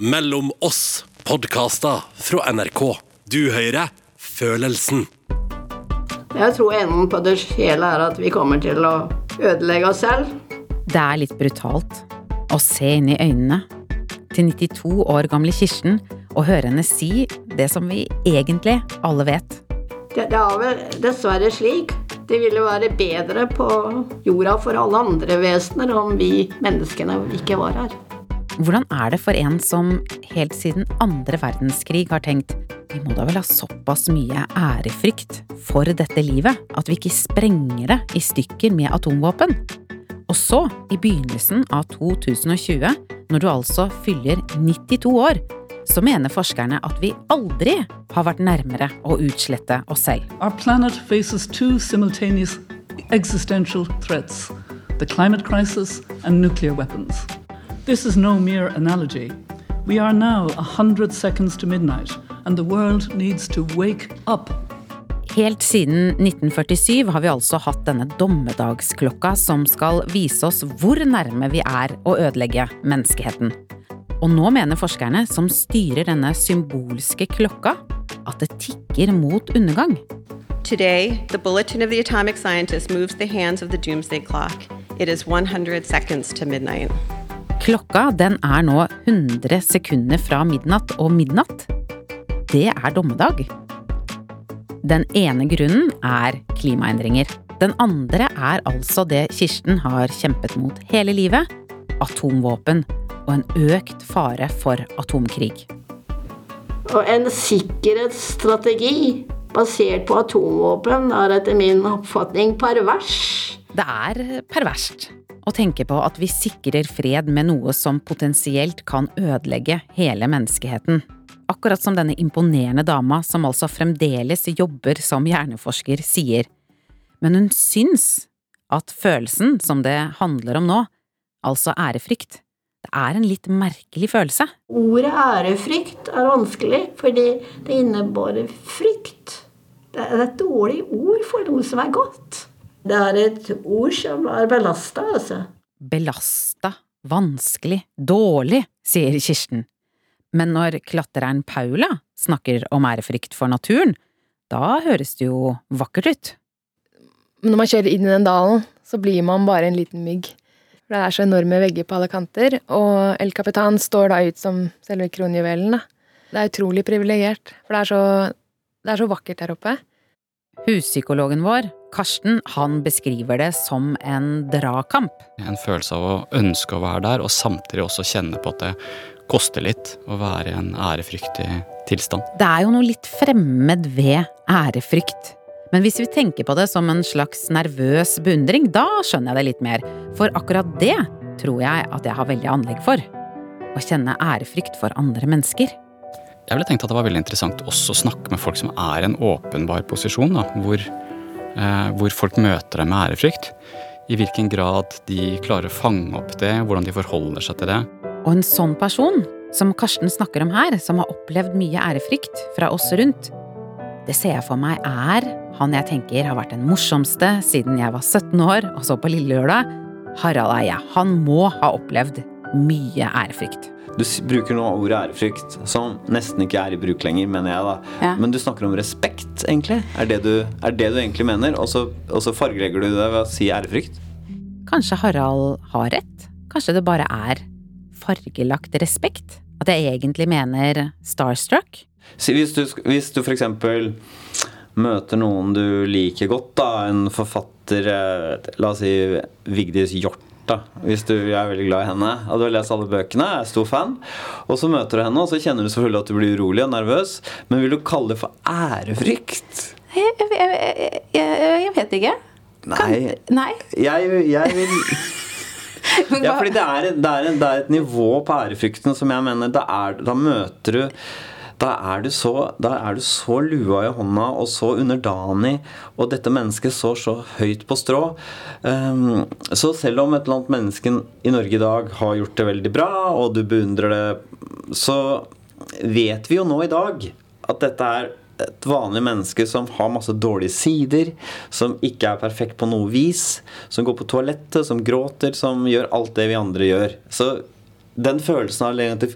Mellom oss podkaster fra NRK. Du hører Følelsen. Jeg tror enden på det hele er at vi kommer til å ødelegge oss selv. Det er litt brutalt å se inn i øynene til 92 år gamle Kirsten og høre henne si det som vi egentlig alle vet. Det, det er vel dessverre slik. Det ville være bedre på jorda for alle andre vesener om vi menneskene ikke var her. Hvordan er det for en som helt siden andre verdenskrig har tenkt vi må da vel ha såpass mye ærefrykt for dette livet at vi ikke sprenger det i stykker med atomvåpen? Og så, i begynnelsen av 2020, når du altså fyller 92 år, så mener forskerne at vi aldri har vært nærmere å utslette oss selv. Our planet faces two simultaneous existential threats the climate crisis and nuclear weapons. This is no mere analogy. We are now 100 seconds to midnight, and the world needs to wake up. Helt siden 1947 har vi altså hatt denne dommedagsklokka som skal vise oss hvor nærme vi er å ødelegge menneskeheten. Og nå mener forskerne som styrer denne symbolske klokka, at det tikker mot undergang. Today, the bulletin of the atomic scientist moves the hands of the doomsday clock. It is 100 seconds to midnight. Klokka den er nå 100 sekunder fra midnatt, og midnatt, det er dommedag. Den ene grunnen er klimaendringer. Den andre er altså det Kirsten har kjempet mot hele livet atomvåpen og en økt fare for atomkrig. Og en sikkerhetsstrategi basert på atomvåpen er etter min oppfatning pervers. Det er perverst å tenke på at vi sikrer fred med noe som potensielt kan ødelegge hele menneskeheten. Akkurat som denne imponerende dama som altså fremdeles jobber som hjerneforsker, sier. Men hun syns at følelsen som det handler om nå, altså ærefrykt, det er en litt merkelig følelse. Ordet ærefrykt er vanskelig, fordi det innebærer frykt. Det er et dårlig ord for noe som er godt. Det er et ord som er belasta, altså. Belasta, vanskelig, dårlig, sier Kirsten. Men når klatreren Paula snakker om ærefrykt for naturen, da høres det jo vakkert ut. Men når man kjører inn i den dalen, så blir man bare en liten mygg. For det er så enorme vegger på alle kanter, og El Capitan står da ut som selve kronjuvelen. da. Det er utrolig privilegert, for det er, så, det er så vakkert der oppe. Huspsykologen vår, Karsten, han beskriver det som en dragkamp. En følelse av å ønske å være der, og samtidig også kjenne på at det koster litt å være i en ærefryktig tilstand. Det er jo noe litt fremmed ved ærefrykt. Men hvis vi tenker på det som en slags nervøs beundring, da skjønner jeg det litt mer. For akkurat det tror jeg at jeg har veldig anlegg for. Å kjenne ærefrykt for andre mennesker. Jeg ville tenkt at det var veldig interessant også å snakke med folk som er i en åpenbar posisjon, da, hvor, hvor folk møter dem med ærefrykt. I hvilken grad de klarer å fange opp det, hvordan de forholder seg til det. Og en sånn person, som Karsten snakker om her, som har opplevd mye ærefrykt fra oss rundt, det ser jeg for meg er han jeg tenker har vært den morsomste siden jeg var 17 år og så på Lille Lørdag. Harald Eie. Han må ha opplevd mye ærefrykt. Du bruker nå ordet ærefrykt, som nesten ikke er i bruk lenger, mener jeg. da. Ja. Men du snakker om respekt, egentlig? Er det du, er det du egentlig mener? Og så, og så fargelegger du det ved å si ærefrykt? Kanskje Harald har rett? Kanskje det bare er fargelagt respekt? At jeg egentlig mener starstruck? Si, hvis, du, hvis du f.eks. møter noen du liker godt, da, en forfatter eh, La oss si Vigdis Hjorth. Da, Hvis du er veldig glad i henne og du har lest alle bøkene, er stor fan, og så møter du henne, og så kjenner du selvfølgelig at du blir urolig og nervøs, men vil du kalle det for ærefrykt? Jeg, jeg, jeg, jeg vet ikke. Nei. Nei. Jeg, jeg vil Ja, fordi det er, det, er, det er et nivå på ærefrykten som jeg mener Da, er, da møter du da er, du så, er du så lua i hånda og så underdanig, og dette mennesket står så høyt på strå. Um, så selv om et eller annet menneske i Norge i dag har gjort det veldig bra, og du beundrer det, så vet vi jo nå i dag at dette er et vanlig menneske som har masse dårlige sider, som ikke er perfekt på noe vis, som går på toalettet, som gråter, som gjør alt det vi andre gjør. Så den følelsen av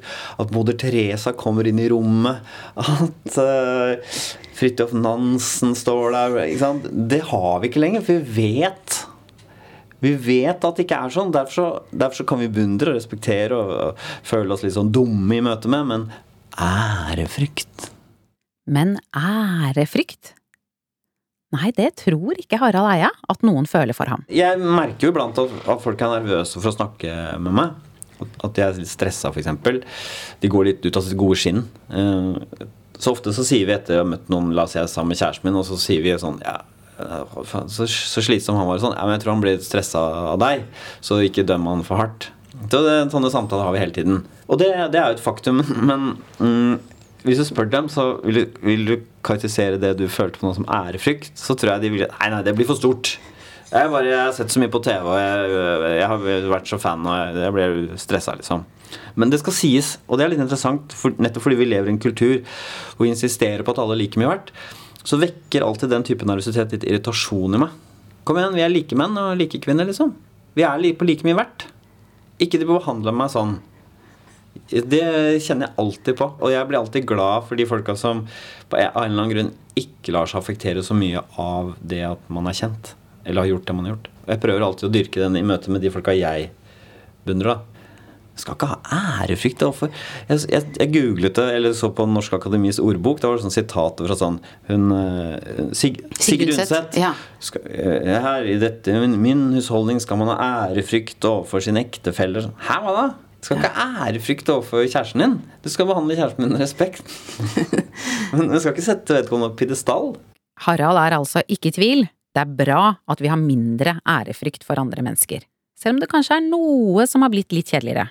at moder Teresa kommer inn i rommet, at uh, Fridtjof Nansen står der Det har vi ikke lenger, for vi vet vi vet at det ikke er sånn. Derfor så, derfor så kan vi beundre og respektere og, og, føle oss litt sånn dumme i møte med, men ærefrykt Men ærefrykt? Nei, det tror ikke Harald Eia at noen føler for ham. Jeg merker jo iblant at, folk er nervøse for å snakke med meg. At de er litt stressa, f.eks. De går litt ut av sitt gode skinn. Eh, så ofte så sier vi etter å ha møtt noen, la oss si sammen med kjæresten min, og så sier vi sånn ja, så, så slitsom han var sånn Ja, men jeg tror han blir stressa av deg, så ikke døm han for hardt. Så det, sånne samtaler har vi hele tiden. Og det, det er jo et faktum, men mm, hvis du spør dem, så vil du, vil du karakterisere det du følte på noe som ærefrykt, så tror jeg de vil Nei, nei, det blir for stort. Jeg, bare, jeg har sett så mye på TV, og jeg, jeg har vært så fan, og jeg, blir stressa, liksom. Men det skal sies, og det er litt interessant, for, nettopp fordi vi lever i en kultur hvor vi insisterer på at alle er like mye verdt, så vekker alltid den type nervøsitet litt irritasjon i meg. Kom igjen, vi er like menn og like kvinner, liksom. Vi er på like mye verdt. Ikke de behandler meg sånn. Det kjenner jeg alltid på. Og jeg blir alltid glad for de folka som på en eller annen grunn ikke lar seg affektere så mye av det at man er kjent. Eller har gjort det man har gjort. Og jeg prøver alltid å dyrke den i møte med de folka jeg beundrer. da skal ikke ha ærefrykt. Jeg, jeg, jeg, googlet det, eller så på Norsk Akademis ordbok. Det var sånn sitater fra sånn hun, eh, Sig, Sigrid Undset. Ja. Eh, her i dette, min husholdning skal man ha ærefrykt overfor sine ektefeller. Hæ, hva da? Du skal ikke ha ærefrykt overfor kjæresten din. Du skal behandle kjæresten din med respekt. Men du skal ikke sette vedkommende på pidestall. Harald er altså ikke i tvil. Det er bra at vi har mindre ærefrykt for andre mennesker. Selv om det kanskje er noe som har blitt litt kjedeligere.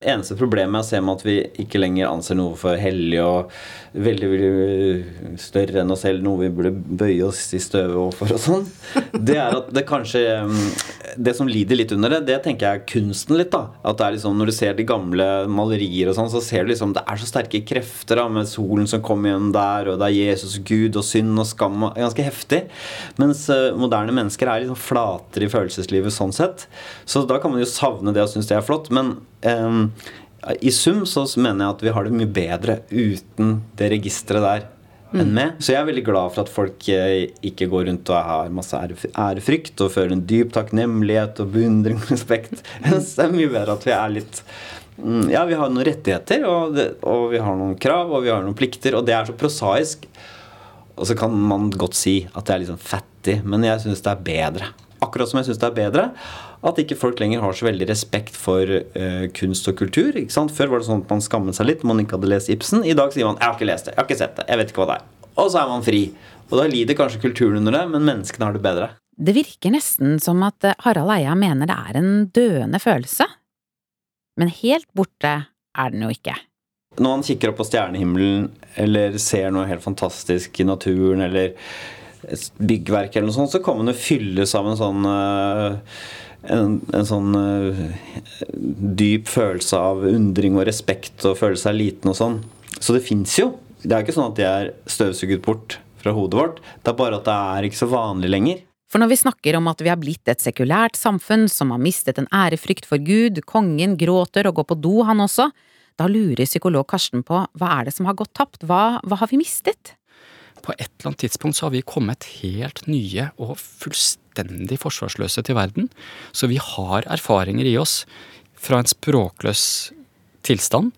Eneste problemet er å se med at vi ikke lenger anser noe for hellig og veldig, veldig større enn oss selv, noe vi burde bøye oss i støvet overfor og sånn, det er at det kanskje Det som lider litt under det, det tenker jeg er kunsten litt, da. At det er liksom, Når du ser de gamle malerier og sånn, så ser du liksom det er så sterke krefter da, med solen som kommer igjen der, og det er Jesus, Gud og synd og skam og Ganske heftig. Mens uh, moderne mennesker er liksom flatere i følelseslivet sånn sett. Så da kan man jo savne det og synes det er flott. men um, i sum så mener jeg at vi har det mye bedre uten det registeret der enn meg. Så jeg er veldig glad for at folk eh, ikke går rundt og har masse ærefrykt og føler en dyp takknemlighet og beundring og respekt. det er mye bedre at vi er litt mm, Ja, vi har noen rettigheter, og, det, og vi har noen krav, og vi har noen plikter, og det er så prosaisk. Og så kan man godt si at det er litt sånn fattig, men jeg syns det er bedre. Akkurat som jeg syns det er bedre at ikke folk lenger har så veldig respekt for uh, kunst og kultur. ikke sant? Før var det sånn at man skammet seg litt om man ikke hadde lest Ibsen. I dag sier man 'jeg har ikke lest det', 'jeg har ikke sett det', 'jeg vet ikke hva det er'. Og så er man fri. Og da lider kanskje kulturen under det, men menneskene har det bedre. Det virker nesten som at eh, Harald Eia mener det er en døende følelse. Men helt borte er den jo ikke. Når man kikker opp på stjernehimmelen eller ser noe helt fantastisk i naturen eller byggverk eller noe sånt, så kan man jo fylles av en sånn uh, en, en sånn uh, dyp følelse av undring og respekt og føle seg liten og sånn. Så det fins jo. Det er ikke sånn at de er støvsuget bort fra hodet vårt. Det er bare at det er ikke så vanlig lenger. For når vi snakker om at vi har blitt et sekulært samfunn som har mistet en ærefrykt for Gud, kongen gråter og går på do, han også, da lurer psykolog Karsten på hva er det som har gått tapt, hva, hva har vi mistet? På et eller annet tidspunkt så har vi kommet helt nye og fullstendig forsvarsløse til verden. Så vi har erfaringer i oss fra en språkløs tilstand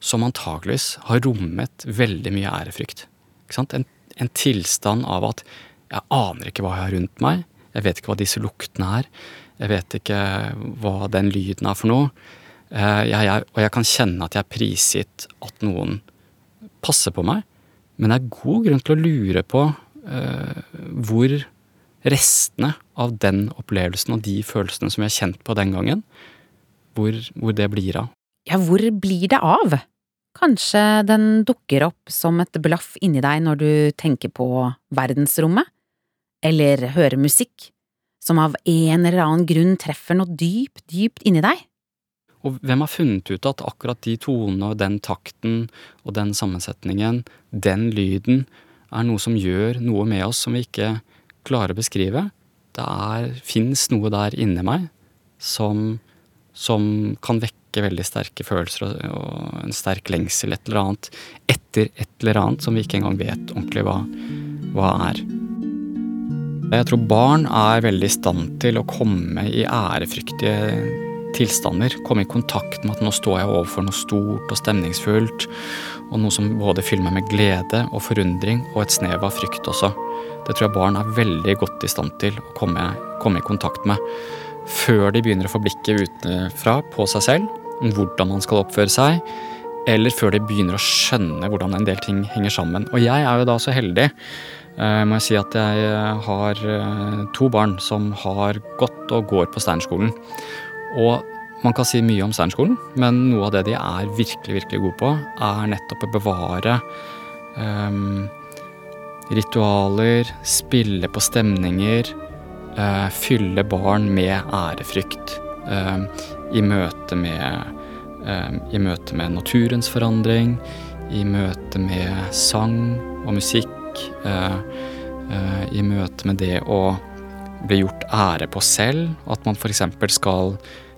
som antageligvis har rommet veldig mye ærefrykt. En, en, tilstand av at jeg aner ikke hva jeg har rundt meg, jeg vet ikke hva disse luktene er, jeg vet ikke hva den lyden er for noe. Eh, jeg, jeg, og jeg kan kjenne at jeg er prisgitt at noen passer på meg. Men det er god grunn til å lure på eh, hvor restene av den opplevelsen og de følelsene som vi har kjent på den gangen, hvor, hvor det blir av. Ja, hvor blir det av? Kanskje den dukker opp som et blaff inni deg når du tenker på verdensrommet? Eller hører musikk, som av en eller annen grunn treffer noe dypt, dypt inni deg? Og hvem har funnet ut at akkurat de tonene og den takten og den sammensetningen, den lyden, er noe som gjør noe med oss som vi ikke klarer å beskrive? Det fins noe der inni meg som, som kan vekke veldig sterke følelser og, og en sterk lengsel et eller annet etter et eller annet som vi ikke engang vet ordentlig hva, hva er. Jeg tror barn er veldig i stand til å komme i ærefryktige tilstander. Komme i kontakt med at nå står jeg overfor noe stort og stemningsfullt. Og noe som både fyller meg med glede og forundring og et snev av frykt også. Det tror jeg barn er veldig godt i stand til å komme, komme i kontakt med. Før de begynner å få blikket utenfra på seg selv, hvordan man skal oppføre seg. Eller før de begynner å skjønne hvordan en del ting henger sammen. Og jeg er jo da så heldig Eh, må jeg si at jeg har eh, to barn som har gått og går på Steinerskolen. Og man kan si mye om Steinerskolen, men noe av det de er virkelig, virkelig gode på, er nettopp å bevare um, ritualer, spille på stemninger, uh, fylle barn med ærefrykt uh, i møte med uh, I møte med naturens forandring, i møte med sang og musikk Eh, eh, i møte med det å bli gjort ære på selv. At man f.eks. skal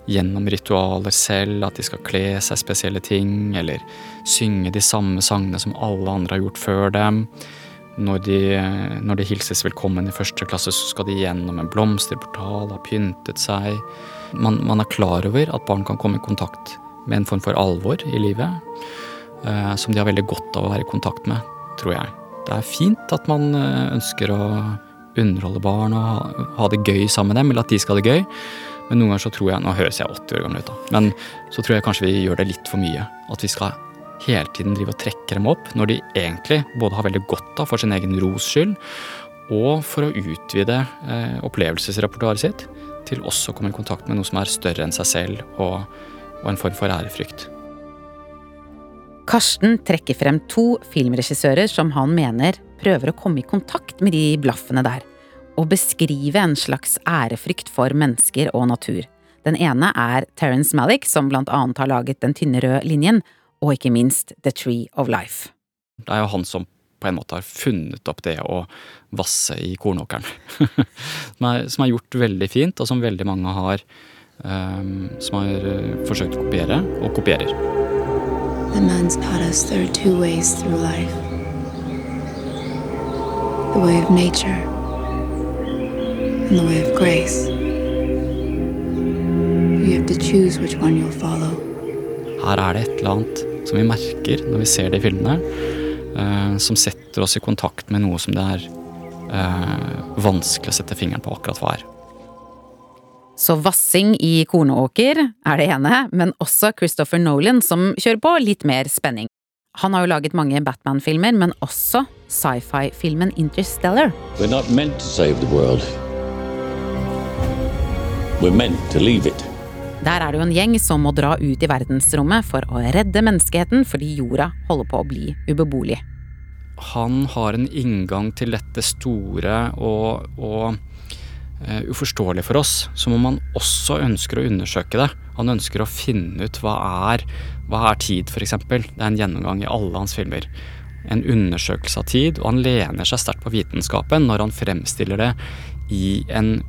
gjennom ritualer selv, at de skal kle seg spesielle ting, eller synge de samme sangene som alle andre har gjort før dem. Når de, når de hilses velkommen i første klasse, så skal de gjennom en blomsterportal, ha pyntet seg. Man, man, er klar over at barn kan komme i kontakt med en form for alvor i livet, eh, som de har veldig godt av å være i kontakt med, tror jeg. Det er fint at man eh, ønsker å underholde barn og ha det gøy sammen med dem, eller at de skal ha det gøy. Men noen ganger så tror jeg Nå høres jeg 80 år gammel ut, da. Men så tror jeg kanskje vi gjør det litt for mye. At vi skal hele tiden drive og trekke dem opp når de egentlig både har veldig godt av for sin egen ros skyld, og for å utvide eh, opplevelsesrepertoaret sitt til også å komme i kontakt med noe som er større enn seg selv, og, og en form for ærefrykt. Karsten trekker frem to filmregissører som han mener prøver å komme i kontakt med de blaffene der, og beskrive en slags ærefrykt for mennesker og natur. Den ene er Terence Malick, som blant annet har laget Den tynne røde linjen, og ikke minst The Tree of Life. Det er jo han som på en måte har funnet opp det å vasse i kornåkeren. som, er, som, er, gjort veldig fint, og som veldig mange har, um, som har uh, forsøkt å kopiere, og kopierer. The man's taught us there are two ways through life the way of nature and the way of grace. You have to choose which one you'll follow. Her er det et eller annet som vi merker når vi ser de filmene, uh, som setter oss i kontakt med noe som det er uh, vanskelig å sette fingeren på akkurat hva er. Så vassing i kornåker er det ene, men også Christopher Nolan som kjører på litt mer spenning. Han har jo laget mange Batman-filmer, men også sci-fi-filmen Interstellar. We're not meant to save the world. We're meant to leave it. Der er det jo en gjeng som må dra ut i verdensrommet for å redde menneskeheten fordi jorda holder på å bli ubeboelig. Han har en inngang til dette store og, og uh, uforståelig for oss, som om han også ønsker å undersøke det. Han ønsker å finne ut hva er, hva er tid, f.eks. Det er en gjennomgang i alle hans filmer. En undersøkelse av tid, og han lener seg sterkt på vitenskapen når han fremstiller det i en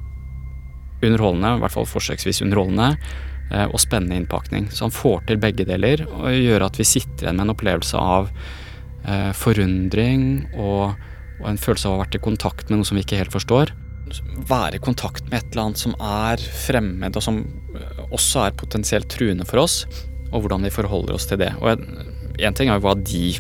underholdende, i hvert fall forsøksvis underholdende, uh, og spennende innpakning. Så han får til begge deler, og gjør at vi sitter igjen med en opplevelse av uh, forundring og, og en følelse av å ha vært i kontakt med noe som vi ikke helt forstår være i kontakt med et eller annet som er fremmed, og som eh, også er potensielt truende for oss, og hvordan vi forholder oss til det. Og Én ting er jo hva de,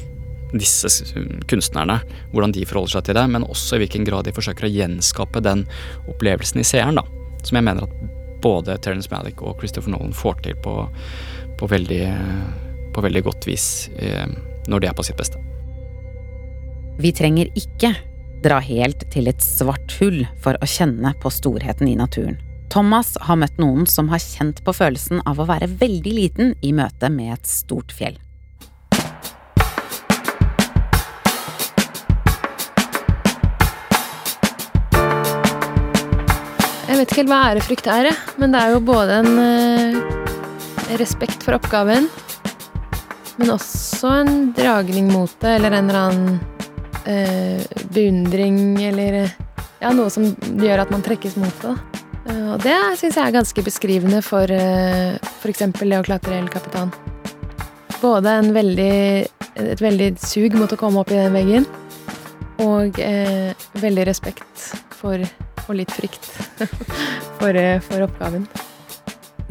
disse kunstnerne, hvordan de forholder seg til det, men også i hvilken grad de forsøker å gjenskape den opplevelsen i seeren, da. Som jeg mener at både Terence Malick og Christopher Nolan får til på, på, veldig, på veldig godt vis eh, når de er på sitt beste. Vi trenger ikke dra helt til et svart hull for å kjenne på storheten i naturen. Thomas har møtt noen som har kjent på følelsen av å være veldig liten i møte med et stort fjell. Jeg vet ikke helt hva ærefrykt er, men det er jo både en eh, respekt for oppgaven, men også en dragning mot det, eller en eller annen beundring eller ja, noe som gjør at man trekkes mot det. Eh, og det syns jeg er ganske beskrivende for, eh, f.eks. det å klatre El Capitan. Både en veldig, et veldig sug mot å komme opp i den veggen, og eh, veldig respekt for, og litt frykt for, eh, for oppgaven.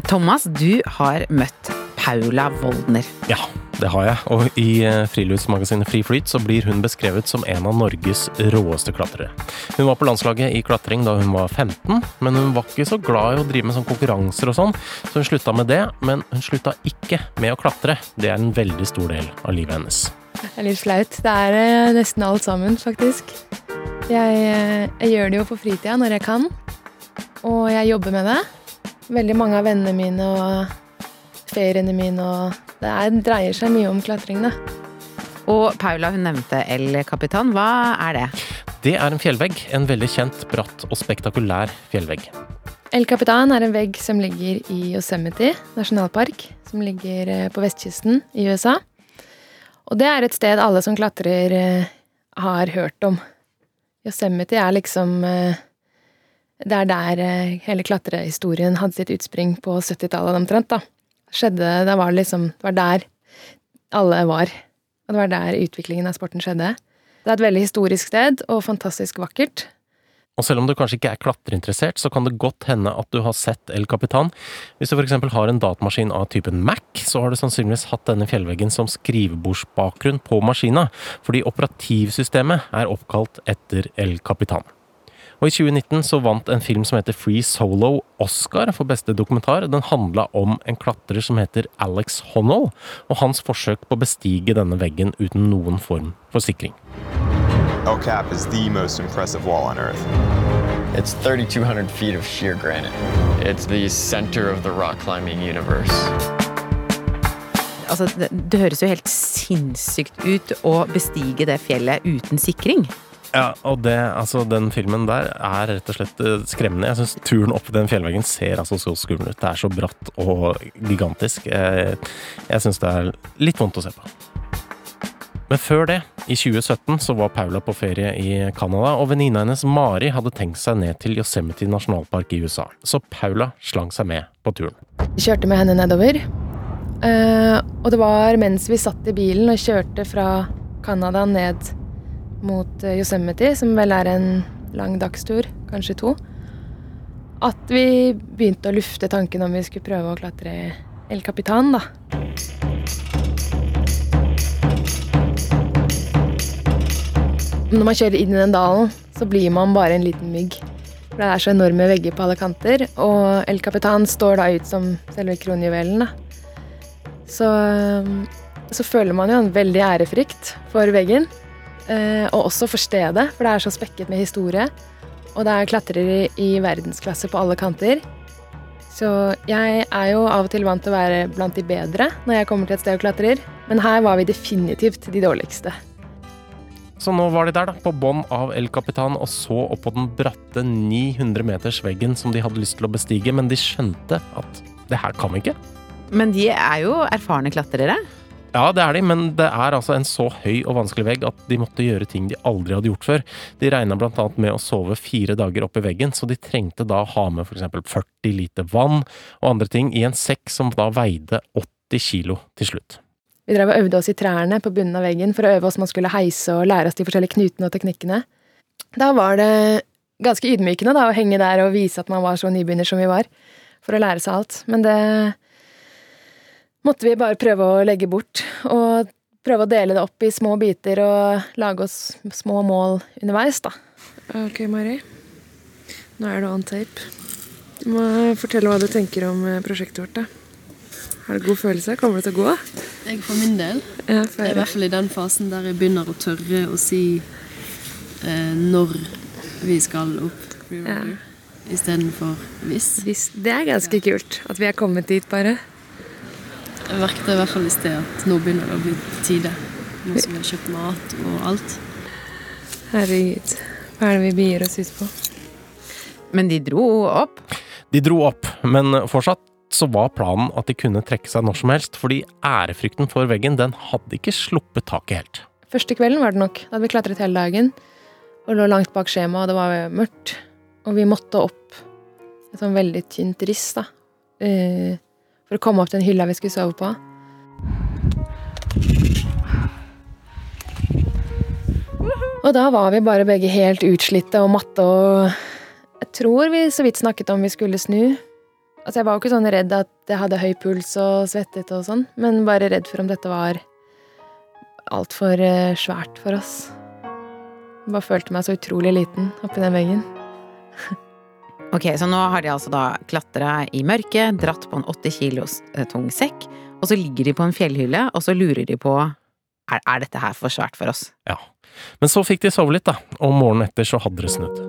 Thomas, du har møtt Paula Woldner. Ja, det har jeg. Og i eh, friluftsmagasinet Fri Flyt så blir hun beskrevet som en av Norges råeste klatrere. Hun var på landslaget i klatring da hun var 15, men hun var ikke så glad i å drive med sånn konkurranser og sånn, så hun slutta med det. Men hun slutta ikke med å klatre. Det er en veldig stor del av livet hennes. Det er litt flaut. Det er eh, nesten alt sammen, faktisk. Jeg, eh, jeg gjør det jo på fritida når jeg kan, og jeg jobber med det. Veldig mange av vennene mine og feriene mine og Det er, dreier seg mye om klatring, det. Og Paula hun nevnte El Capitan. Hva er det? Det er en fjellvegg. En veldig kjent, bratt og spektakulær fjellvegg. El Capitan er en vegg som ligger i Yosemite nasjonalpark, som ligger eh, på vestkysten i USA. Og det er et sted alle som klatrer, eh, har hørt om. Yosemite er liksom eh, Det er der hele klatrehistorien hadde sitt utspring på 70-tallet omtrent, da. Skjedde Det var liksom Det var der alle var. Og det var der utviklingen av sporten skjedde. Det er et veldig historisk sted, og fantastisk vakkert. Og selv om du kanskje ikke er klatreinteressert, så kan det godt hende at du har sett El Capitan. Hvis du f.eks. har en datamaskin av typen Mac, så har du sannsynligvis hatt denne fjellveggen som skrivebordsbakgrunn på maskina, fordi operativsystemet er oppkalt etter El Capitan. Og I 2019 så vant en film som heter Free Solo Oscar for beste dokumentar. Den handla om en klatrer som heter Alex Honnold, og hans forsøk på å bestige denne veggen uten noen form for sikring. El Cap is the most impressive wall on Earth. It's 3,200 feet of sheer granite. It's the center of the rock climbing universe. Altså, det, det høres jo helt sinnssykt ut å bestige det fjellet uten sikring. Ja, og det, altså, den filmen der er rett og slett eh, skremmende. Jeg syns turen opp den fjellveggen ser altså så skummel ut. Det er så bratt og gigantisk. Jeg, jeg syns det er litt vondt å se på. Men før det, i 2017, så var Paula på ferie i Canada, og venninna hennes Mari hadde tenkt seg ned til Yosemite nasjonalpark i USA. Så Paula slang seg med på turen. Vi kjørte med henne nedover. Eh, og det var mens vi satt i bilen og kjørte fra Canada ned mot eh, Yosemite, som vel er en lang dagstur, kanskje to, at vi begynte å lufte tanken om vi skulle prøve å klatre El Capitan, da. Når man kjører inn i den dalen, så blir man bare en liten mygg. For det er så enorme vegger på alle kanter, og El Capitan står da ut som selve kronjuvelen. Så, så føler man jo en veldig ærefrykt for veggen. Eh, og også for stedet, for det er så spekket med historie. Og det er klatrere i verdensklasse på alle kanter. Så jeg er jo av og til vant til å være blant de bedre når jeg kommer til et sted og klatrer, men her var vi definitivt de dårligste. Så nå var de der, da, på bånn av El Capitan og så opp på den bratte 900 meters veggen som de hadde lyst til å bestige, men de skjønte at det her kan vi ikke. Men de er jo erfarne klatrere? Ja, det er de, men det er altså en så høy og vanskelig vegg at de måtte gjøre ting de aldri hadde gjort før. De regna blant annet med å sove fire dager oppi veggen, så de trengte da ha med eksempel 40 liter vann og andre ting i en sekk som da veide 80 kilo til slutt. Vi drev og øvde oss i trærne på bunnen av veggen for å øve oss man skulle heise og lære oss de forskjellige knutene og teknikkene. Da var det ganske ydmykende da, å henge der og vise at man var så nybegynner som vi var, for å lære seg alt. Men det måtte vi bare prøve å legge bort. Og prøve å dele det opp i små biter og lage oss små mål underveis, da. Ok, Mari. Nå er du on tape. Du må fortelle hva du tenker om eh, prosjektet vårt, da. Har du god følelse? Kommer det til å gå? Jeg for min del. Ja, jeg er i hvert fall i den fasen der jeg begynner å tørre å si eh, når vi skal opp ja. istedenfor hvis. hvis. Det er ganske ja. kult at vi er kommet dit, bare. Jeg merket i hvert fall i sted at nå begynner det å bli tide. Nå som vi har kjøpt mat og alt. Herregud. Hva er det vi begir oss ut på? Men de dro opp? De dro opp, men fortsatt så var planen at de kunne trekke seg når som helst, fordi ærefrykten for veggen, den hadde ikke sluppet taket helt. Første kvelden var det nok. Da hadde vi klatret hele dagen og lå langt bak skjemaet, og det var mørkt. Og vi måtte opp et sånn veldig tynt riss, da. Eh, for å komme opp til den hylla vi skulle sove på. Og da var vi bare begge helt utslitte og matte og Jeg tror vi så vidt snakket om vi skulle snu. Altså Jeg var jo ikke sånn redd at jeg hadde høy puls og svettet og sånn, men bare redd for om dette var altfor eh, svært for oss. Jeg bare følte meg så utrolig liten oppi den veggen. Ok, så nå har de altså da klatra i mørket, dratt på en 80 kilos eh, tung sekk, og så ligger de på en fjellhylle, og så lurer de på er, er dette her for svært for oss? Ja. Men så fikk de sove litt, da, og morgenen etter så hadde det snudd.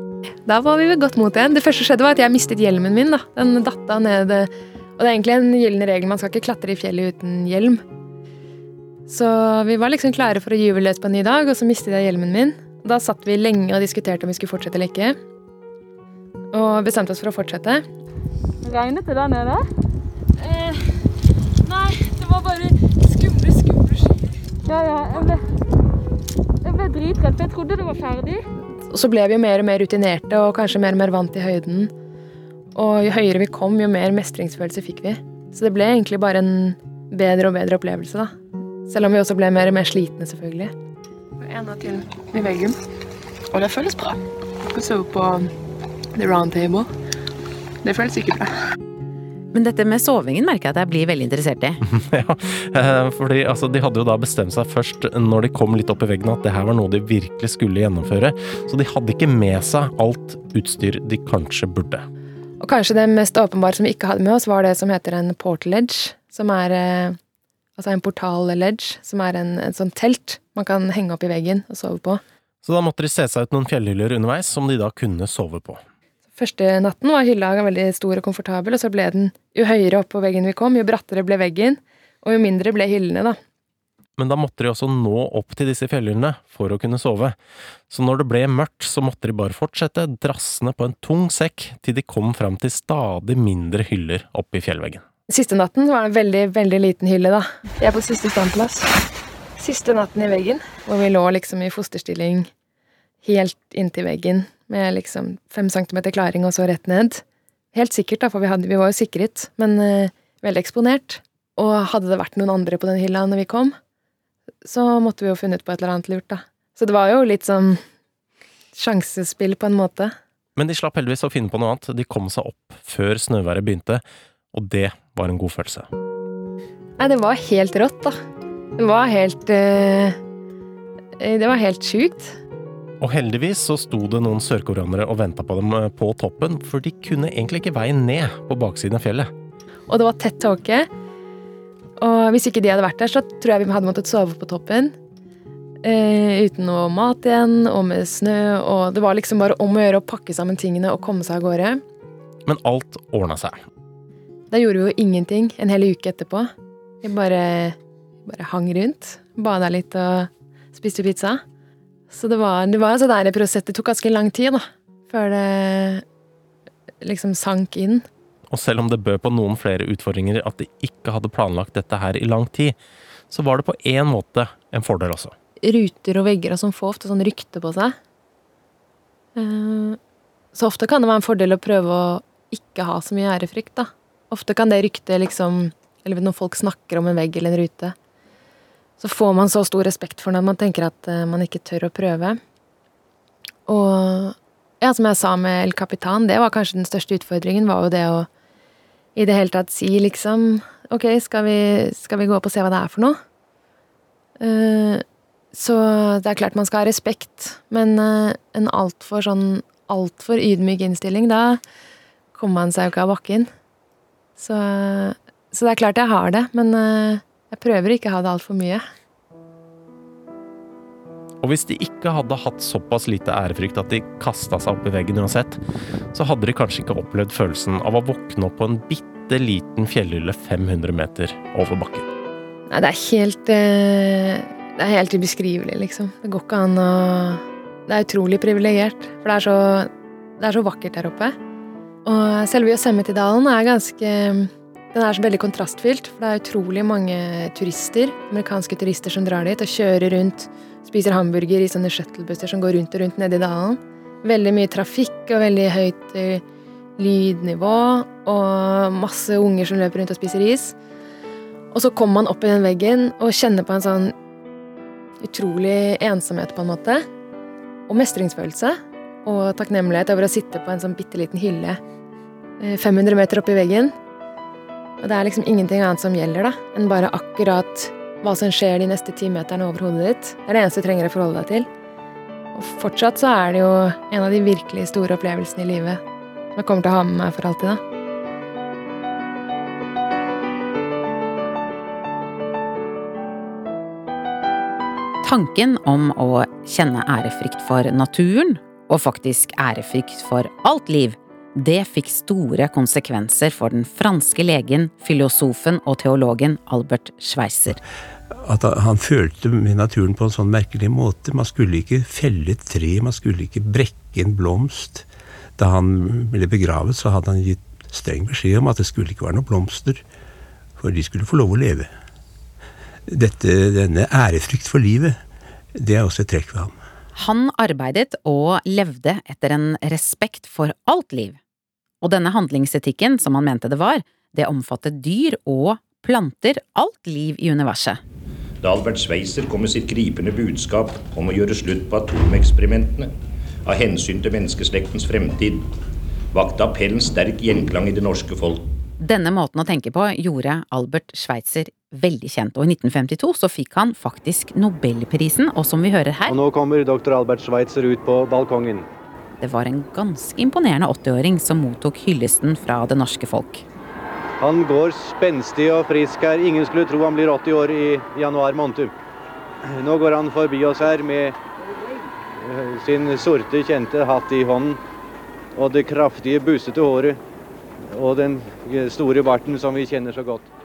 Da var vi ved godt mot igjen. Det første som skjedde, var at jeg mistet hjelmen min. da. Den datta ned Og det er egentlig en gyllen regel, man skal ikke klatre i fjellet uten hjelm. Så vi var liksom klare for å gyve løs på en ny dag, og så mistet jeg hjelmen min. Da satt vi lenge og diskuterte om vi skulle fortsette eller ikke. Og bestemte oss for å fortsette. Regnet det der nede? Eh, nei, det var bare skumle, skumle skyer. Ja, ja, jeg ble, jeg ble dritredd, for jeg trodde det var ferdig. Og så ble vi jo mer og mer rutinerte og kanskje mer og mer vant til høyden. Og jo høyere vi kom, jo mer mestringsfølelse fikk vi. Så det ble egentlig bare en bedre og bedre opplevelse, da. Selv om vi også ble mer og mer slitne, selvfølgelig. En og til i veggen. Og det føles bra. Vi sove på the round table. Det føles ikke bra. Men dette med sovingen merker jeg at jeg blir veldig interessert i. ja, eh, fordi altså, De hadde jo da bestemt seg først når de kom litt opp i veggen at det her var noe de virkelig skulle gjennomføre. Så de hadde ikke med seg alt utstyr de kanskje burde. Og kanskje det mest åpenbare som vi ikke hadde med oss, var det som heter en portal ledge. Som er eh, altså en portal-ledge, som er en, en sånn telt man kan henge opp i veggen og sove på. Så da måtte de se seg ut noen fjellhyller underveis som de da kunne sove på. Første natten var hylla veldig stor og komfortabel, og så ble den jo høyere opp på veggen vi kom, jo brattere ble veggen, og jo mindre ble hyllene, da. Men da måtte de også nå opp til disse fjellhyllene for å kunne sove. Så når det ble mørkt, så måtte de bare fortsette drassende på en tung sekk til de kom fram til stadig mindre hyller oppe i fjellveggen. Siste natten var det en veldig, veldig liten hylle, da. Jeg er på siste standplass. Siste natten i veggen, hvor vi lå liksom i fosterstilling helt inntil veggen med liksom fem centimeter klaring og så rett ned. Helt sikkert, da, for vi, hadde, vi var jo sikret, men uh, veldig eksponert. Og hadde det vært noen andre på den hylla når vi kom, så måtte vi jo funnet på et eller annet lurt, da. Så det var jo litt sånn sjansespill, på en måte. Men de slapp heldigvis å finne på noe annet. De kom seg opp før snøværet begynte, og det var en god følelse. Nei, det var helt rått, da. Det var helt uh, Det var helt sjukt. Og heldigvis så sto det noen sørkoreanere og venta på dem eh, på toppen, for de kunne egentlig ikke veien ned på baksiden av fjellet. Og det var tett tåke. Og hvis ikke de hadde vært der, så tror jeg vi hadde måttet sove på toppen. Eh, uten noe mat igjen, og med snø, og det var liksom bare om å gjøre å pakke sammen tingene og komme seg av gårde. Men alt ordna seg. Da gjorde vi jo ingenting en hel uke etterpå. Vi bare, bare hang rundt, bada litt og spiste pizza. Så det var, det var en sånn prosess. Det tok ganske lang tid, da. Før det liksom sank inn. Og selv om det bød på noen flere utfordringer at de ikke hadde planlagt dette her i lang tid, så var det på én måte en fordel også. Ruter og vegger og sånn får ofte sånn rykte på seg. Eh, så ofte kan det være en fordel å prøve å ikke ha så mye ærefrykt, da. Ofte kan det ryktet liksom Eller når folk snakker om en vegg eller en rute, så får man så stor respekt for den at man tenker at uh, man ikke tør å prøve. Og ja, som jeg sa med El Capitan, det var kanskje den største utfordringen, var jo det å i det hele tatt si liksom Ok, skal vi, skal vi gå opp og se hva det er for noe? Uh, så det er klart man skal ha respekt, men uh, en altfor sånn altfor ydmyk innstilling, da kommer man seg jo ikke av bakken. Så, så det er klart jeg har det, men uh, jeg prøver ikke å ha det altfor mye. Og hvis de ikke hadde hatt såpass lite ærefrykt at de kasta seg opp i veggen uansett, så hadde de kanskje ikke opplevd følelsen av å våkne opp på en bitte liten fjellhylle 500 meter over bakken. Nei, det er helt eh, Det er helt ubeskrivelig, liksom. Det går ikke an å Det er utrolig privilegert, for det er, så, det er så vakkert der oppe. Og selve Yosemite-dalen er ganske den er så veldig kontrastfylt, for det er utrolig mange turister, amerikanske turister som drar dit og kjører rundt, spiser hamburger i sånne shuttlebusser som går rundt og rundt nede i dalen. Veldig mye trafikk og veldig høyt uh, lydnivå og masse unger som løper rundt og spiser is. Og så kommer man opp i den veggen og kjenner på en sånn utrolig ensomhet, på en måte. Og mestringsfølelse. Og takknemlighet over å sitte på en sånn bitte liten hylle 500 meter oppi veggen. Og det er liksom ingenting annet som gjelder, da, enn bare akkurat hva som skjer de neste ti meterne over hodet ditt. Det er det eneste du trenger å forholde deg til. Og fortsatt så er det jo en av de virkelig store opplevelsene i livet som jeg kommer til å ha med meg for alltid, da. Tanken om å kjenne ærefrykt for naturen, og faktisk ærefrykt for alt liv, det fikk store konsekvenser for den franske legen, filosofen og teologen Albert Schweitzer. At han følte med naturen på en sånn merkelig måte. Man skulle ikke felle et tre, man skulle ikke brekke en blomst. Da han ble begravet, så hadde han gitt streng beskjed om at det skulle ikke være noen blomster, for de skulle få lov å leve. Dette, denne ærefrykt for livet, det er også et trekk ved ham. Han arbeidet og levde etter en respekt for alt liv. Og denne handlingsetikken, som han mente det var, det omfattet dyr og planter, alt liv i universet. Da Albert Schweitzer kom med sitt gripende budskap om å gjøre slutt på atomeksperimentene av hensyn til menneskeslektens fremtid, vakte appellen sterk gjenklang i det norske folk. Denne måten å tenke på gjorde Albert Schweitzer veldig kjent, og i 1952 så fikk han faktisk Nobelprisen, og som vi hører her Og nå kommer dr. Albert Schweitzer ut på balkongen. Det var en ganske imponerende 80-åring som mottok hyllesten fra det norske folk. Han går spenstig og frisk her. Ingen skulle tro han blir 80 år i januar måned. Nå går han forbi oss her med eh, sin sorte, kjente hatt i hånden. Og det kraftige, bussete håret. Og den store barten som vi kjenner så godt.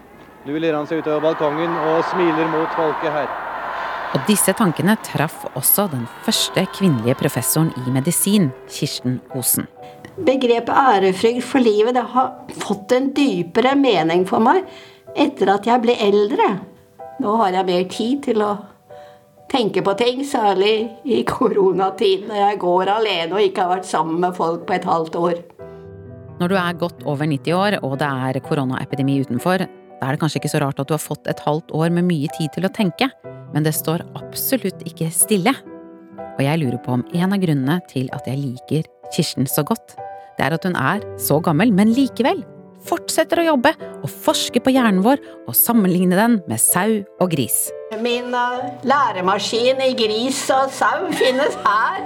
Nå ler han seg utover balkongen og smiler mot folket her. Og disse tankene traff også den første kvinnelige professoren i medisin, Kirsten Osen. Begrepet ærefrykt for livet det har fått en dypere mening for meg etter at jeg ble eldre. Nå har jeg mer tid til å tenke på ting, særlig i koronatiden når jeg går alene og ikke har vært sammen med folk på et halvt år. Når du er godt over 90 år og det er koronaepidemi utenfor, da er det kanskje ikke så rart at du har fått et halvt år med mye tid til å tenke, men det står absolutt ikke stille. Og jeg lurer på om en av grunnene til at jeg liker Kirsten så godt, det er at hun er så gammel, men likevel fortsetter å jobbe og forske på hjernen vår og sammenligne den med sau og gris. Min uh, læremaskin i gris og sau finnes her.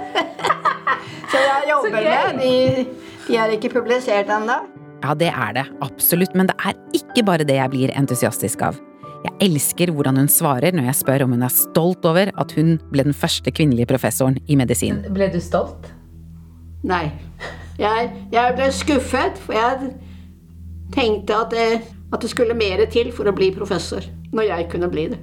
så jeg jobber med. De, de er ikke publisert ennå. Ja, det er det, absolutt, men det er ikke bare det jeg blir entusiastisk av. Jeg elsker hvordan hun svarer når jeg spør om hun er stolt over at hun ble den første kvinnelige professoren i medisin. Ble du stolt? Nei. Jeg, jeg ble skuffet, for jeg tenkte at det, at det skulle mer til for å bli professor. Når jeg kunne bli det.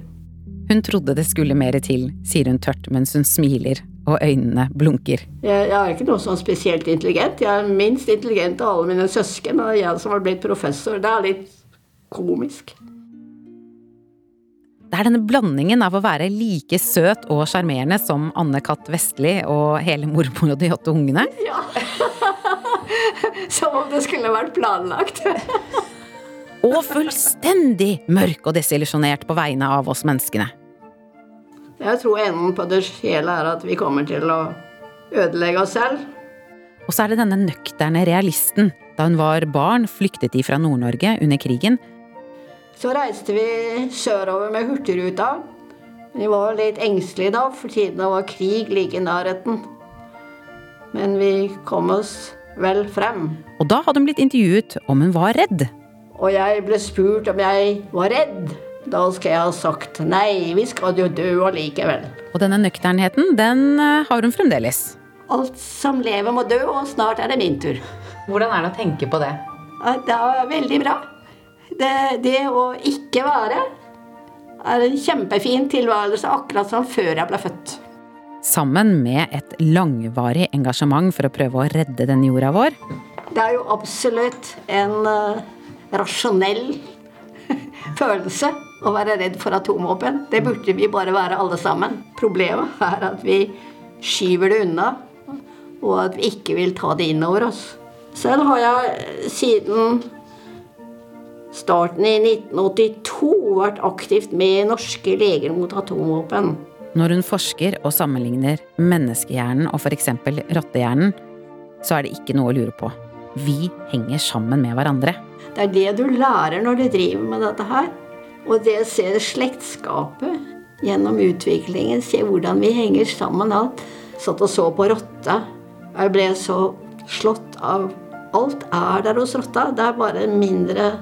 Hun trodde det skulle mer til, sier hun tørt mens hun smiler og øynene blunker. Jeg, jeg er ikke noe sånn spesielt intelligent. Jeg er minst intelligent av alle mine søsken, og jeg som har blitt professor. Det er litt komisk. Det er denne blandingen av å være like søt og sjarmerende som Anne Katt Vestli og hele mormor og de åtte ungene. Ja. Som om det skulle vært planlagt. og fullstendig mørk og desillusjonert på vegne av oss menneskene. Jeg tror enden på det hele er at vi kommer til å ødelegge oss selv. Og så er det denne nøkterne realisten. Da hun var barn, flyktet de fra Nord-Norge under krigen. Så reiste vi sørover med Hurtigruta. Vi var litt engstelige da, for tiden var krig like i nærheten. Men vi kom oss vel frem. Og da hadde hun blitt intervjuet om hun var redd. Og jeg ble spurt om jeg var redd. Da skal jeg ha sagt nei, vi skal jo dø allikevel. Og denne nøkternheten, den eh, har hun fremdeles. Alt som lever må dø, og snart er det min tur. Hvordan er det å tenke på det? Det er veldig bra. Det, det å ikke være er en kjempefin tilværelse, akkurat som før jeg ble født. Sammen med et langvarig engasjement for å prøve å redde denne jorda vår. Det er jo absolutt en uh, rasjonell følelse å være redd for atomvåpen. Det burde vi bare være alle sammen. Problemet er at vi skyver det unna, og at vi ikke vil ta det inn over oss. Selv har jeg siden starten i 1982 vært aktivt med Norske leger mot atomvåpen. Når hun forsker og sammenligner menneskehjernen og eksempel rottehjernen, så er det ikke noe å lure på. Vi henger sammen med hverandre. Det er det du lærer når du driver med dette her. Og det å se slektskapet gjennom utviklingen, se hvordan vi henger sammen alt. Satt og så på rotta. Jeg ble så slått av Alt er der hos rotta. Det er bare mindre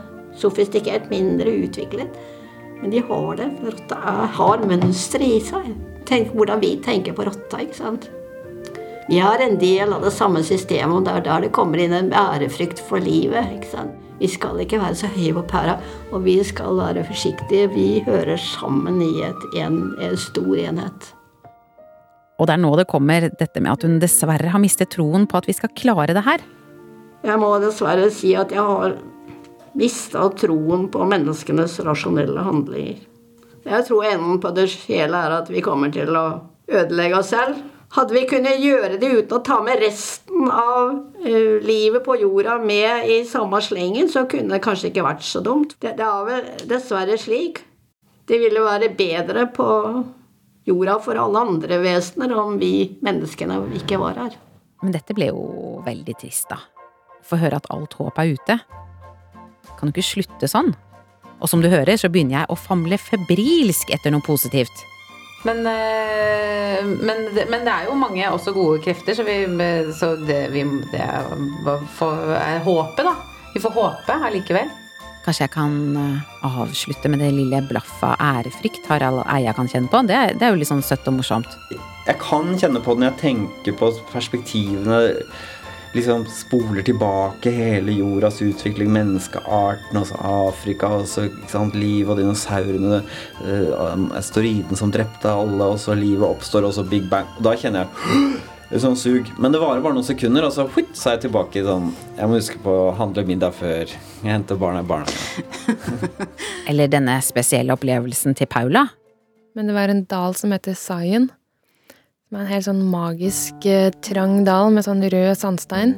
sofistikert, mindre utviklet. Men de har det. Rotta er, har mønstre i seg. Tenk hvordan vi tenker på rotta. ikke sant? Vi er en del av det samme systemet, og det er der det kommer inn en ærefrykt for livet. ikke sant? Vi skal ikke være så høye på pæra, og vi skal være forsiktige. Vi hører sammen i et, en, en stor enhet. Og det er nå det kommer dette med at hun dessverre har mistet troen på at vi skal klare det her. Jeg må dessverre si at jeg har mista troen på menneskenes rasjonelle handlinger. Jeg tror enden på det hele er at vi kommer til å ødelegge oss selv. Hadde vi kunnet gjøre det uten å ta med resten av uh, livet på jorda med i samme slengen, så kunne det kanskje ikke vært så dumt. Det, det er vel dessverre slik. Det ville være bedre på jorda for alle andre vesener om vi menneskene ikke var her. Men dette ble jo veldig trist, da få høre at alt håp er ute. Kan du ikke slutte sånn? Og som du hører, så begynner jeg å famle febrilsk etter noe positivt. Men, eh, men, men, det er jo mange også gode krefter, så, vi, så det, vi, det er håpet, da. Vi får håpe allikevel. Kanskje jeg kan eh, avslutte med det lille blaffet av ærefrykt Harald Eia kan kjenne på? Det er, det er jo litt sånn søtt og morsomt. Jeg kan kjenne på det når jeg tenker på perspektivene liksom spoler tilbake hele jordas utvikling, menneskearten, også Afrika, altså, sant, livet og dinosaurene, uh, asteroiden som drepte alle, og så livet oppstår, og så Big Bang. Og da kjenner jeg et sånt sug. Men det varer bare noen sekunder, og så, huit, så er jeg tilbake i sånn Jeg må huske på å handle middag før jeg henter barna i barnehagen. Eller denne spesielle opplevelsen til Paula. Men det var en dal som heter Zion. Er en helt sånn magisk eh, trang dal med sånn rød sandstein.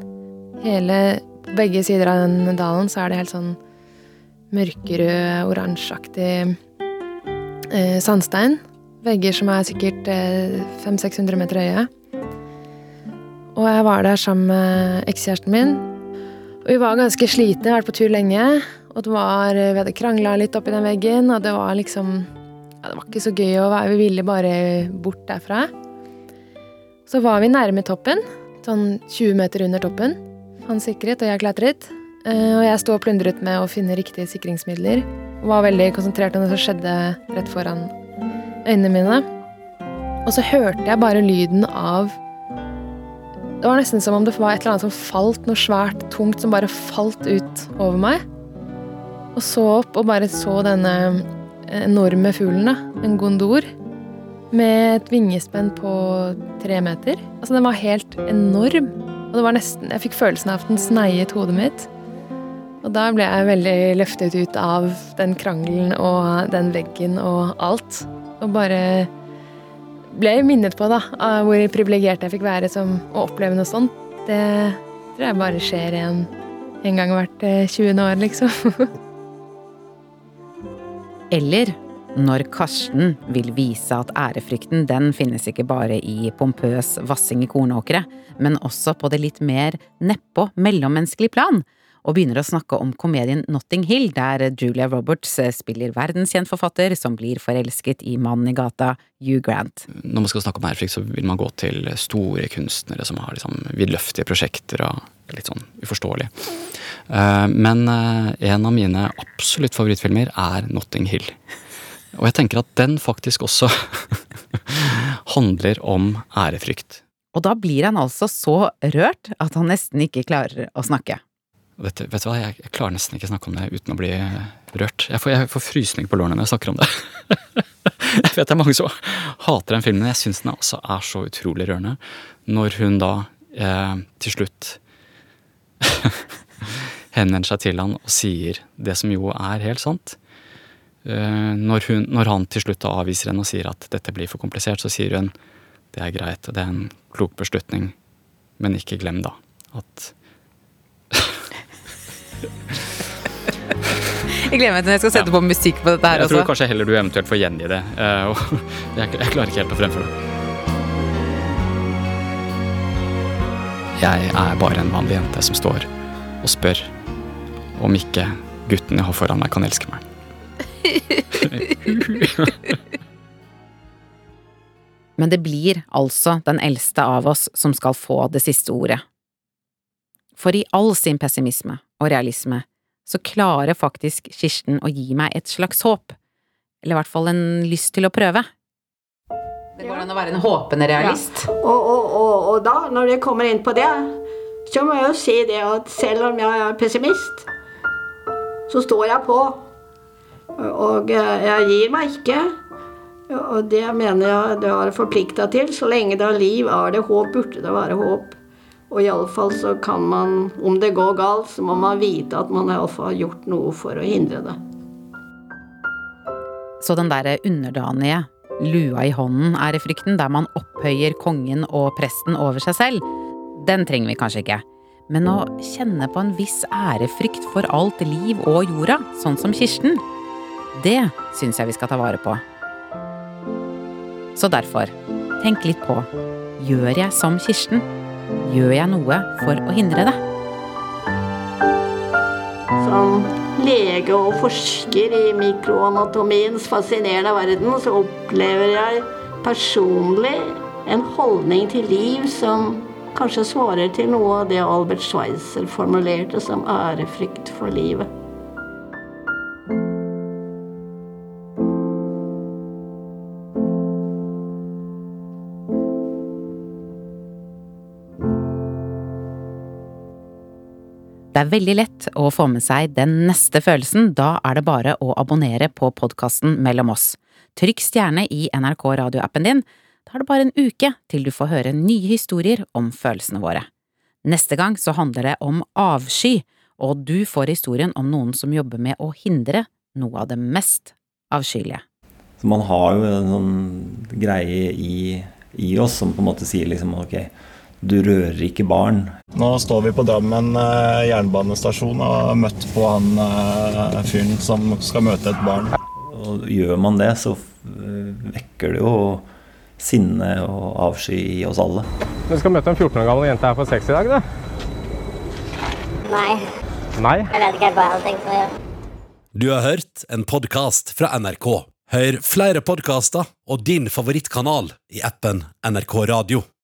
Hele begge sider av den dalen så er det helt sånn mørkerød, oransjeaktig eh, sandstein. Vegger som er sikkert eh, 500-600 meter høye. Og jeg var der sammen med ekskjæresten min. Og vi var ganske slitne, vært på tur lenge. Og det var, vi hadde krangla litt oppi den veggen, og det var liksom ja, Det var ikke så gøy å være Vi ville bare bort derfra. Så var vi nærme toppen, sånn 20 meter under toppen. Han sikret, og jeg klatret. Eh, og jeg sto og plundret med å finne riktige sikringsmidler. Og var veldig konsentrert om det som skjedde rett foran øynene mine. Og så hørte jeg bare lyden av Det var nesten som om det var et eller annet som falt, noe svært, tungt, som bare falt ut over meg. Og så opp og bare så denne enorme fuglen. En gondor med et vingespenn på tre meter. Altså, den var helt enorm. Og det var nesten Jeg fikk følelsen av at den sneiet hodet mitt. Og da ble jeg veldig løftet ut av den krangelen og den veggen og alt. Og bare ble minnet på da, av hvor privilegert jeg fikk være som å oppleve noe sånt. Det tror jeg bare skjer en, en gang hvert 20. Eh, år, liksom. Eller når Karsten vil vise at ærefrykten den finnes ikke bare i pompøs vassing i kornåkre, men også på det litt mer nedpå mellommenneskelig plan, og begynner å snakke om komedien Notting Hill, der Julia Roberts spiller verdenskjent forfatter som blir forelsket i mannen i gata, Hugh Grant. Når man skal snakke om ærefrykt, så vil man gå til store kunstnere som har liksom vidløftige prosjekter og litt sånn uforståelig. Eh, men eh, en av mine absolutt favorittfilmer er Notting Hill. Og jeg tenker at den faktisk også handler om ærefrykt. Og da blir han altså så rørt at han nesten ikke klarer å snakke. Vet, vet du hva, jeg, jeg, klarer nesten ikke snakke om det uten å bli rørt. Jeg får, jeg får frysning på lårene når jeg snakker om det. jeg vet det er mange som hater den filmen, men jeg syns den også er så utrolig rørende. Når hun da eh, til slutt henvender seg til han og sier det som jo er helt sant. Eh, når, hun, når, han til slutt avviser henne og sier at dette blir for komplisert, så sier hun det er greit, det er en klok beslutning, men ikke glem da at Jeg gleder meg til når jeg skal sette på musikk på dette her Jeg også. tror kanskje heller du eventuelt får gjengi det. eh, jeg, jeg klarer ikke helt å fremføre det. Jeg er bare en vanlig jente som står og spør om ikke gutten jeg har foran meg, kan elske meg. Men det blir altså den eldste av oss som skal få det siste ordet. For i all sin pessimisme og realisme så klarer faktisk Kirsten å gi meg et slags håp, eller i hvert fall en lyst til å prøve. Det går an å være en håpende realist. Ja. Og, og, og, og da, når jeg kommer inn på det, så må jeg jo si det at selv om jeg er pessimist, så står jeg på. Og eh, jeg gir meg ikke. Og det mener jeg det har forplikta til. Så lenge det er liv, er det håp, burde det være håp. Og iallfall så kan man, om det går galt, så må man vite at man iallfall har gjort noe for å hindre det. Så den derre underdanige, lua i hånden ærefrykten, der man opphøyer kongen og presten over seg selv, den trenger vi kanskje ikke. Men å kjenne på en viss ærefrykt for alt liv og jorda, sånn som Kirsten, det syns jeg vi skal ta vare på. Så derfor, tenk litt på, gjør jeg som Kirsten? Gjør jeg noe for å hindre det? Som lege og forsker i mikroanatomiens fascinerende verden, så opplever jeg personlig en holdning til liv som kanskje svarer til noe av det Albert Schweitzer formulerte som ærefrykt for livet. Det er veldig lett å få med seg den neste følelsen. Da er det bare å abonnere på podkasten Mellom oss. Trykk stjerne i NRK radioappen din. Da er det bare en uke til du får høre nye historier om følelsene våre. Neste gang så handler det om avsky, og du får historien om noen som jobber med å hindre noe av det mest avskyelige. Man har jo en sånn greie i, i oss som på en måte sier liksom ok, du rører ikke barn. Nå står vi på Drammen eh, jernbanestasjon og har møtt på han eh, fyren som skal møte et barn. Og gjør man det, så eh, vekker det jo sinne og avsky i oss alle. Du skal møte en 14 år gammel jente her for sex i dag, du? Nei. Nei? Jeg vet ikke hva jeg hadde tenkt å gjøre. Du har hørt en podkast fra NRK. Hør flere podkaster og din favorittkanal i appen NRK Radio.